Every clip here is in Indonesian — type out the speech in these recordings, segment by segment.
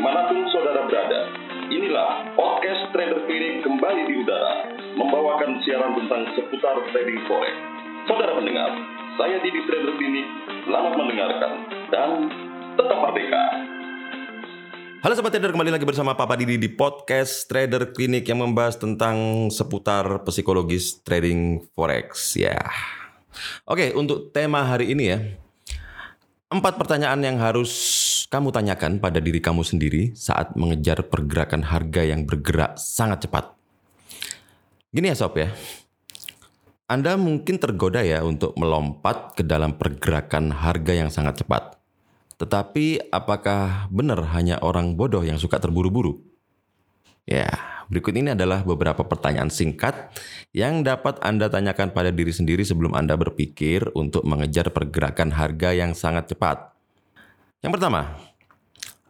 di mana pun saudara berada. Inilah podcast Trader Clinic kembali di udara, membawakan siaran tentang seputar trading forex. Saudara pendengar, saya Didi Trader Clinic, selamat mendengarkan dan tetap merdeka. Halo Sobat Trader, kembali lagi bersama Papa Didi di podcast Trader Clinic yang membahas tentang seputar psikologis trading forex. Ya, Oke, untuk tema hari ini ya, empat pertanyaan yang harus kamu tanyakan pada diri kamu sendiri saat mengejar pergerakan harga yang bergerak sangat cepat. Gini ya sob ya, Anda mungkin tergoda ya untuk melompat ke dalam pergerakan harga yang sangat cepat. Tetapi apakah benar hanya orang bodoh yang suka terburu-buru? Ya, berikut ini adalah beberapa pertanyaan singkat yang dapat Anda tanyakan pada diri sendiri sebelum Anda berpikir untuk mengejar pergerakan harga yang sangat cepat. Yang pertama,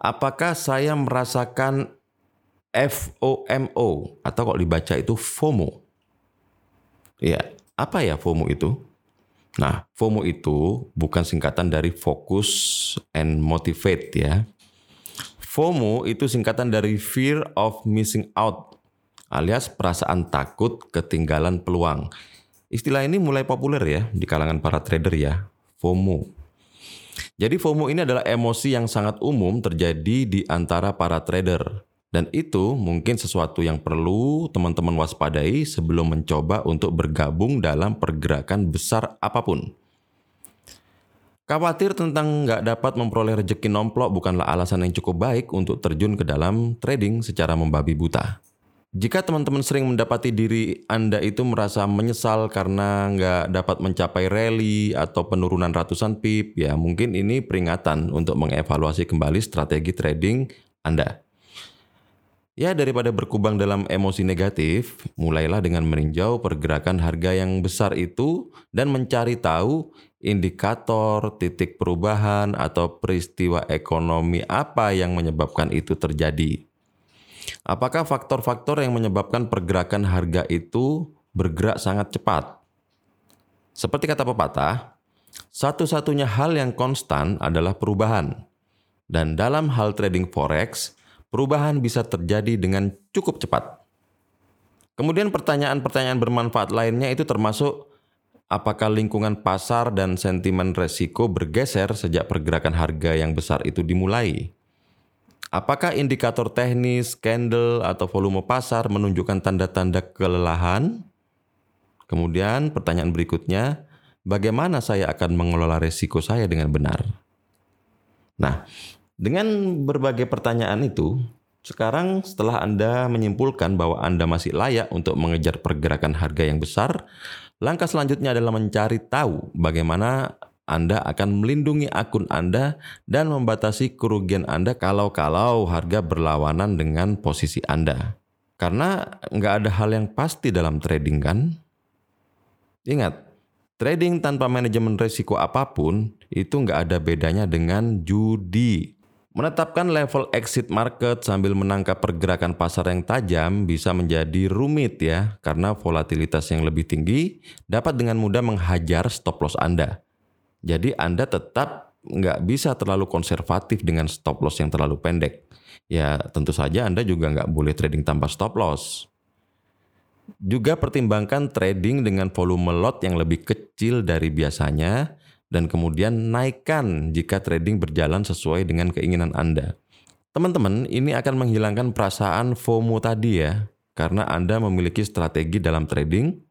apakah saya merasakan FOMO atau kalau dibaca itu FOMO? Ya, apa ya FOMO itu? Nah, FOMO itu bukan singkatan dari Focus and Motivate ya. FOMO itu singkatan dari Fear of Missing Out alias perasaan takut ketinggalan peluang. Istilah ini mulai populer ya di kalangan para trader ya, FOMO. Jadi FOMO ini adalah emosi yang sangat umum terjadi di antara para trader. Dan itu mungkin sesuatu yang perlu teman-teman waspadai sebelum mencoba untuk bergabung dalam pergerakan besar apa pun. Khawatir tentang nggak dapat memperoleh rezeki nomplok bukanlah alasan yang cukup baik untuk terjun ke dalam trading secara membabi buta. Jika teman-teman sering mendapati diri Anda itu merasa menyesal karena nggak dapat mencapai rally atau penurunan ratusan pip, ya mungkin ini peringatan untuk mengevaluasi kembali strategi trading Anda. Ya daripada berkubang dalam emosi negatif, mulailah dengan meninjau pergerakan harga yang besar itu dan mencari tahu indikator, titik perubahan, atau peristiwa ekonomi apa yang menyebabkan itu terjadi. Apakah faktor-faktor yang menyebabkan pergerakan harga itu bergerak sangat cepat? Seperti kata pepatah, satu-satunya hal yang konstan adalah perubahan. Dan dalam hal trading forex, perubahan bisa terjadi dengan cukup cepat. Kemudian pertanyaan-pertanyaan bermanfaat lainnya itu termasuk apakah lingkungan pasar dan sentimen resiko bergeser sejak pergerakan harga yang besar itu dimulai? Apakah indikator teknis, candle, atau volume pasar menunjukkan tanda-tanda kelelahan? Kemudian pertanyaan berikutnya, bagaimana saya akan mengelola resiko saya dengan benar? Nah, dengan berbagai pertanyaan itu, sekarang setelah Anda menyimpulkan bahwa Anda masih layak untuk mengejar pergerakan harga yang besar, langkah selanjutnya adalah mencari tahu bagaimana anda akan melindungi akun Anda dan membatasi kerugian Anda kalau-kalau harga berlawanan dengan posisi Anda. Karena nggak ada hal yang pasti dalam trading kan? Ingat, trading tanpa manajemen risiko apa pun itu nggak ada bedanya dengan judi. Menetapkan level exit market sambil menangkap pergerakan pasar yang tajam bisa menjadi rumit ya, karena volatilitas yang lebih tinggi dapat dengan mudah menghajar stop loss Anda. Jadi Anda tetap nggak bisa terlalu konservatif dengan stop loss yang terlalu pendek. Ya tentu saja Anda juga nggak boleh trading tanpa stop loss. Juga pertimbangkan trading dengan volume lot yang lebih kecil dari biasanya dan kemudian naikkan jika trading berjalan sesuai dengan keinginan Anda. Teman-teman, ini akan menghilangkan perasaan FOMO tadi ya, karena Anda memiliki strategi dalam trading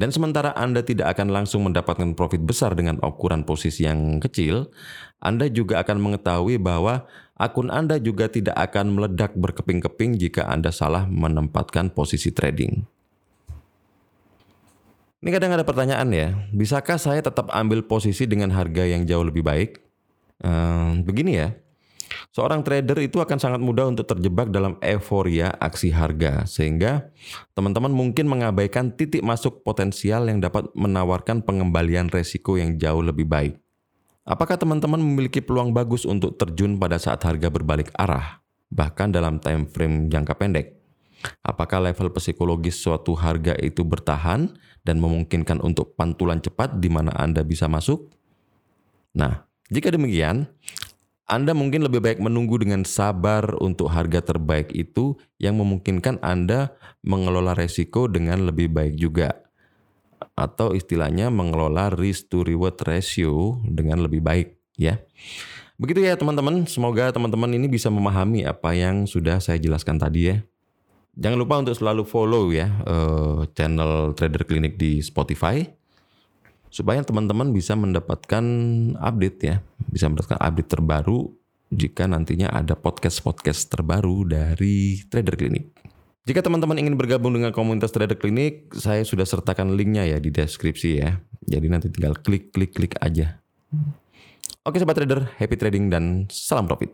dan sementara Anda tidak akan langsung mendapatkan profit besar dengan ukuran posisi yang kecil, Anda juga akan mengetahui bahwa akun Anda juga tidak akan meledak berkeping-keping jika Anda salah menempatkan posisi trading. Ini kadang ada pertanyaan ya, bisakah saya tetap ambil posisi dengan harga yang jauh lebih baik? Ehm, begini ya, Seorang trader itu akan sangat mudah untuk terjebak dalam euforia aksi harga, sehingga teman-teman mungkin mengabaikan titik masuk potensial yang dapat menawarkan pengembalian resiko yang jauh lebih baik. Apakah teman-teman memiliki peluang bagus untuk terjun pada saat harga berbalik arah, bahkan dalam time frame jangka pendek? Apakah level psikologis suatu harga itu bertahan dan memungkinkan untuk pantulan cepat di mana Anda bisa masuk? Nah, jika demikian, Anda mungkin lebih baik menunggu dengan sabar untuk harga terbaik itu yang memungkinkan Anda mengelola resiko dengan lebih baik juga. Atau istilahnya mengelola risk to reward ratio dengan lebih baik ya. Begitu ya teman-teman, semoga teman-teman ini bisa memahami apa yang sudah saya jelaskan tadi ya. Jangan lupa untuk selalu follow ya uh, channel Trader Clinic di Spotify supaya teman-teman bisa mendapatkan update ya, bisa mendapatkan update terbaru jika nantinya ada podcast-podcast terbaru dari Trader Clinic. Jika teman-teman ingin bergabung dengan komunitas Trader Clinic, saya sudah sertakan linknya ya di deskripsi ya. Jadi nanti tinggal klik klik klik aja. Oke sobat trader, happy trading dan salam profit.